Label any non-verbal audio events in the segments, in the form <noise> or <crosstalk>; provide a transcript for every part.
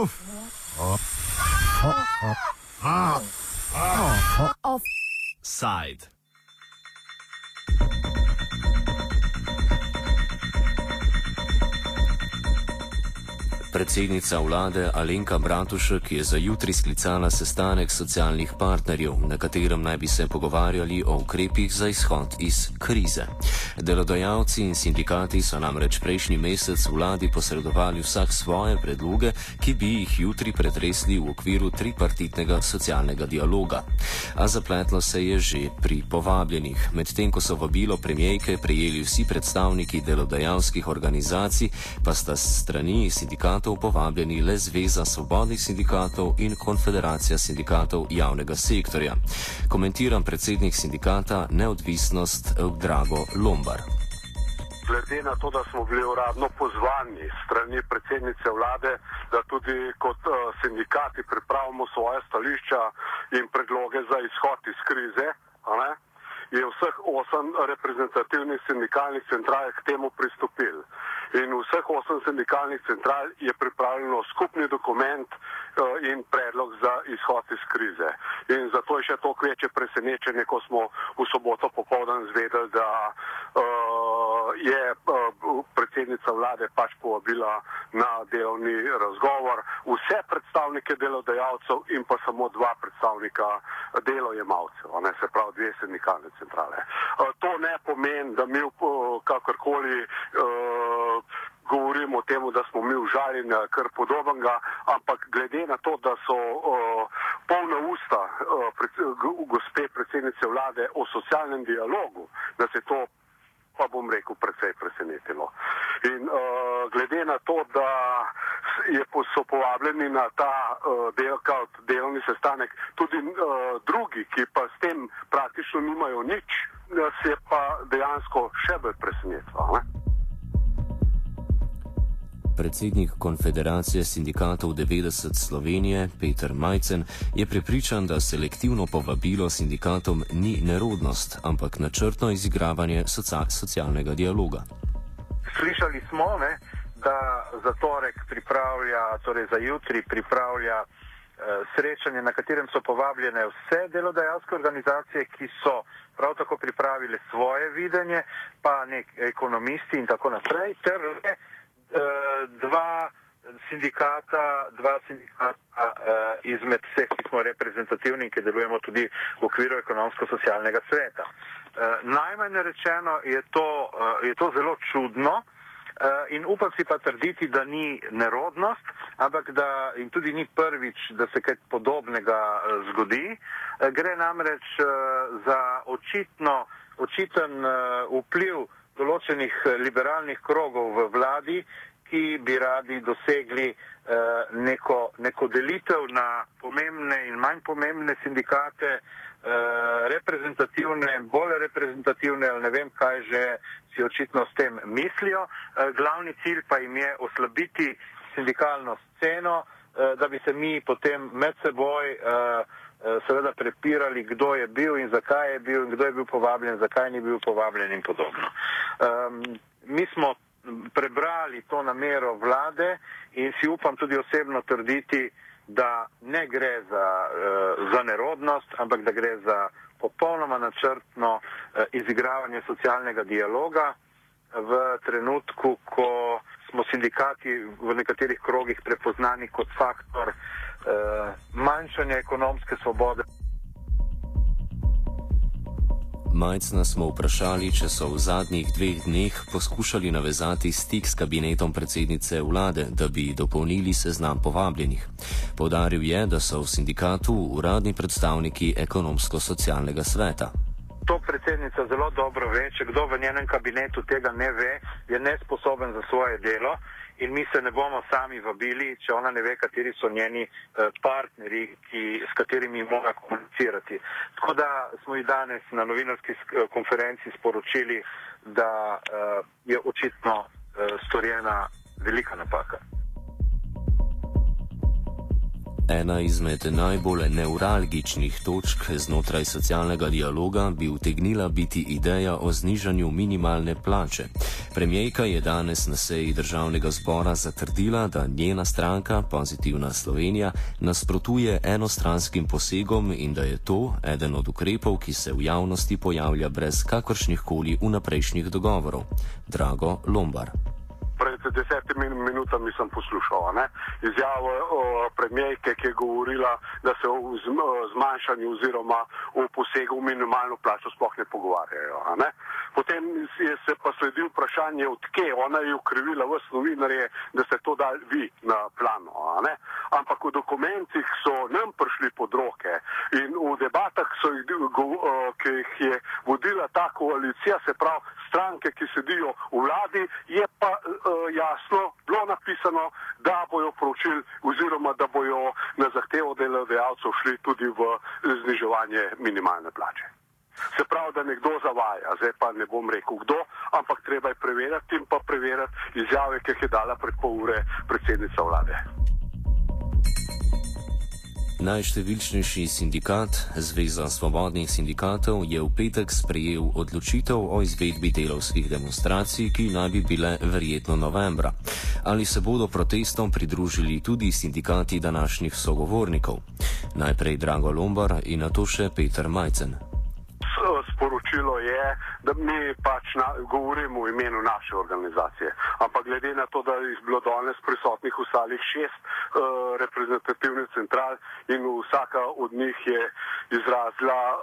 off. Predsednica vlade Alenka Bratušek je za jutri sklicala sestanek socialnih partnerjev, na katerem naj bi se pogovarjali o ukrepih za izhod iz krize. Delodajalci in sindikati so namreč prejšnji mesec vladi posredovali vsak svoje predloge, ki bi jih jutri pretresli v okviru tripartitnega socialnega dialoga. A zapletlo se je že pri povabljenih, medtem ko so vabilo premijejke prejeli vsi predstavniki delodajalskih organizacij, pa sta strani sindikatov povabljeni le Zveza svobodnih sindikatov in Konfederacija sindikatov javnega sektorja. Komentiram predsednik sindikata Neodvisnost Drago Lombar. Glede na to, da smo bili uradno pozvani strani predsednice vlade, da tudi kot uh, sindikati pripravimo svoje stališča in predloge za izhod iz krize, je vseh osem reprezentativnih sindikalnih central k temu pristopil in vseh osem sindikalnih central je pripravljeno skupni dokument uh, in predlog za izhod iz krize. In zato je še to večje presenečenje, ko smo v soboto popoldan zvedeli, da uh, je uh, predsednica vlade pač povabila na delovni razgovor vse predstavnike delodajalcev in pa samo dva predstavnika delojemalcev, ne se pravi dve sindikalne centrale. Uh, to ne pomeni, da mi uh, kakorkoli uh, govorimo o tem, da smo mi užaljeni kar podobnega, ampak glede na to, da so uh, polna usta uh, pred, gospe predsednice vlade o socialnem dialogu, da se to pa bom rekel, precej presenetilo. In uh, glede na to, da je, so povabljeni na ta uh, del, delovni sestanek tudi uh, drugi, ki pa s tem praktično nimajo nič, se je pa dejansko še bolj presenetilo. Predsednik Konfederacije sindikatov 90 Slovenije Peter Majcen je prepričan, da selektivno povabilo sindikatom ni nerodnost, ampak načrtno izigravanje socia socialnega dialoga. Slišali smo, ne, da za torek pripravlja, torej za jutri pripravlja eh, srečanje, na katerem so povabljene vse delodajalske organizacije, ki so prav tako pripravile svoje videnje, pa nek ekonomisti in tako naprej, ter dva sindikata, dva sindikata uh, izmed vseh, ki smo reprezentativni in ki delujemo tudi v okviru ekonomsko-socialnega sveta. Uh, najmanj rečeno je to, uh, je to zelo čudno. Uh, in upam si pa trditi, da ni nerodnost, ampak da in tudi ni prvič, da se kaj podobnega uh, zgodi. Gre namreč za očitno, očiten vpliv določenih eh, liberalnih krogov v vladi, ki bi radi dosegli uh, neko, neko delitev na pomembne in manj pomembne sindikate, uh, reprezentativne, bolj reprezentativne ali ne vem, kaj že si očitno s tem mislijo. Uh, glavni cilj pa jim je oslabiti sindikalno sceno, uh, da bi se mi potem med seboj Eh, seveda prepirali, kdo je bil in zakaj je bil in kdo je bil povabljen, zakaj ni bil povabljen in podobno. Um, mi smo prebrali to namero vlade in si upam tudi osebno trditi, da ne gre za, uh, za nerodnost, ampak da gre za popolnoma načrtno uh, izigravanje socialnega dialoga v trenutku, ko smo sindikati v nekaterih krogih prepoznani kot faktor uh, Eh, manjšanje ekonomske svobode. Majcna smo vprašali, če so v zadnjih dveh dneh poskušali navezati stik s kabinetom predsednice vlade, da bi dopolnili seznam povabljenih. Povdaril je, da so v sindikatu uradni predstavniki ekonomsko-socialnega sveta. To predsednica zelo dobro ve, če kdo v njenem kabinetu tega ne ve, je nesposoben za svoje delo in mi se ne bomo sami vabili, če ona ne ve, kateri so njeni eh, partnerji, ki, s katerimi mora komunicirati. Tako da smo ji danes na novinarski eh, konferenci sporočili, da uh, je očitno storjena velika napaka. Ena izmed najbolj neuralgičnih točk znotraj socialnega dialoga bi utegnila biti ideja o znižanju minimalne plače. Premijejka je danes na seji državnega zbora zatrdila, da njena stranka, Pozitivna Slovenija, nasprotuje enostranskim posegom in da je to eden od ukrepov, ki se v javnosti pojavlja brez kakršnih koli vnaprejšnjih dogovorov. Drago Lombar pred desetimi minutami sem poslušal ne? izjavo premijejke, ki je govorila, da se o zmanjšanju oziroma o posegu v minimalno plačo sploh ne pogovarjajo. Ne? Potem je se pa sledil vprašanje, odkje ona je ukrivila vse novinarje, da ste to dali vi na plano. Ampak v dokumentih so nam prišli pod roke in v debatah, jih, ki jih je vodila ta koalicija, se pravi stranke, ki sedijo v vladi, je pa jasno bilo napisano, da bojo poročili oziroma da bojo na zahtevo delodajalcev šli tudi v zniževanje minimalne plače. Se pravi, da nekdo zavaja, zdaj pa ne bom rekel kdo, ampak treba je preverjati in pa preverjati izjave, ki jih je dala pred pol ure predsednica vlade. Najštevilčnejši sindikat, Zveza svobodnih sindikatov, je v petek sprejel odločitev o izvedbi delovskih demonstracij, ki naj bi bile verjetno novembra. Ali se bodo protestom pridružili tudi sindikati današnjih sogovornikov? Najprej Drago Lombar in na to še Peter Majcen da mi pač na, govorimo v imenu naše organizacije. Ampak glede na to, da je bilo danes prisotnih vstalih šest uh, reprezentativnih central in vsaka od njih je izrazila uh,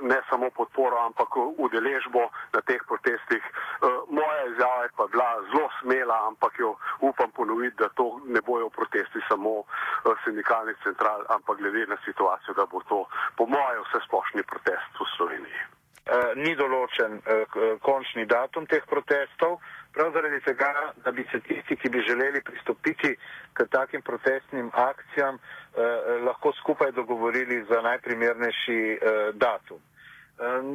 ne samo podporo, ampak udeležbo na teh protestih. Uh, moja izjava je pa bila zelo smela, ampak jo upam ponoviti, da to ne bojo protesti samo uh, sindikalnih central, ampak glede na situacijo, da bo to po mojem vse splošni protest v Sloveniji. Eh, ni določen eh, končni datum teh protestov, prav zaradi tega, da bi se tisti, ki bi želeli pristopiti k takim protestnim akcijam, eh, lahko skupaj dogovorili za najprimernejši datum.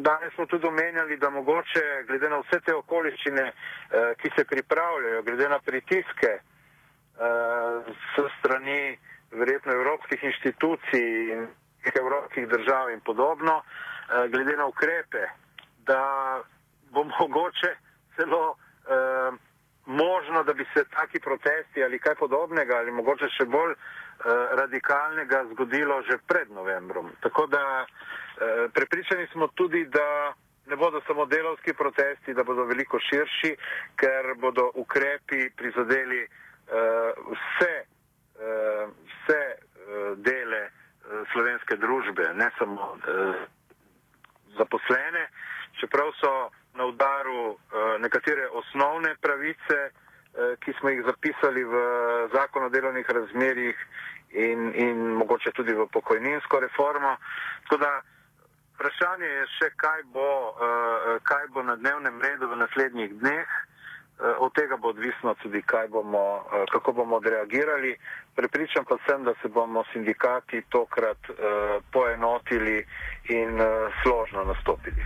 Danes smo tudi omenjali, da mogoče glede na vse te okoliščine, ki se pripravljajo, glede na pritiske s strani verjetno evropskih inštitucij in evropskih držav in podobno, Eh, glede na ukrepe, da bo <laughs> mogoče celo eh, možno, da bi se taki protesti ali kaj podobnega ali mogoče še bolj eh, radikalnega zgodilo že pred novembrom. Tako da eh, prepričani smo tudi, da ne bodo samo delovski protesti, da bodo veliko širši, ker bodo ukrepi prizadeli eh, vse, eh, vse eh, dele slovenske družbe, ne samo. Eh, zaposlene, čeprav so na udaru eh, nekatere osnovne pravice, eh, ki smo jih zapisali v zakon o delovnih razmerjih in, in mogoče tudi v pokojninsko reformo. Tako vprašanje je še, kaj bo, kaj bo na dnevnem redu v naslednjih dneh. Od tega bo odvisno tudi, bomo, kako bomo odreagirali. Prepričam pa sem, da se bomo sindikati tokrat poenotili in složno nastopili.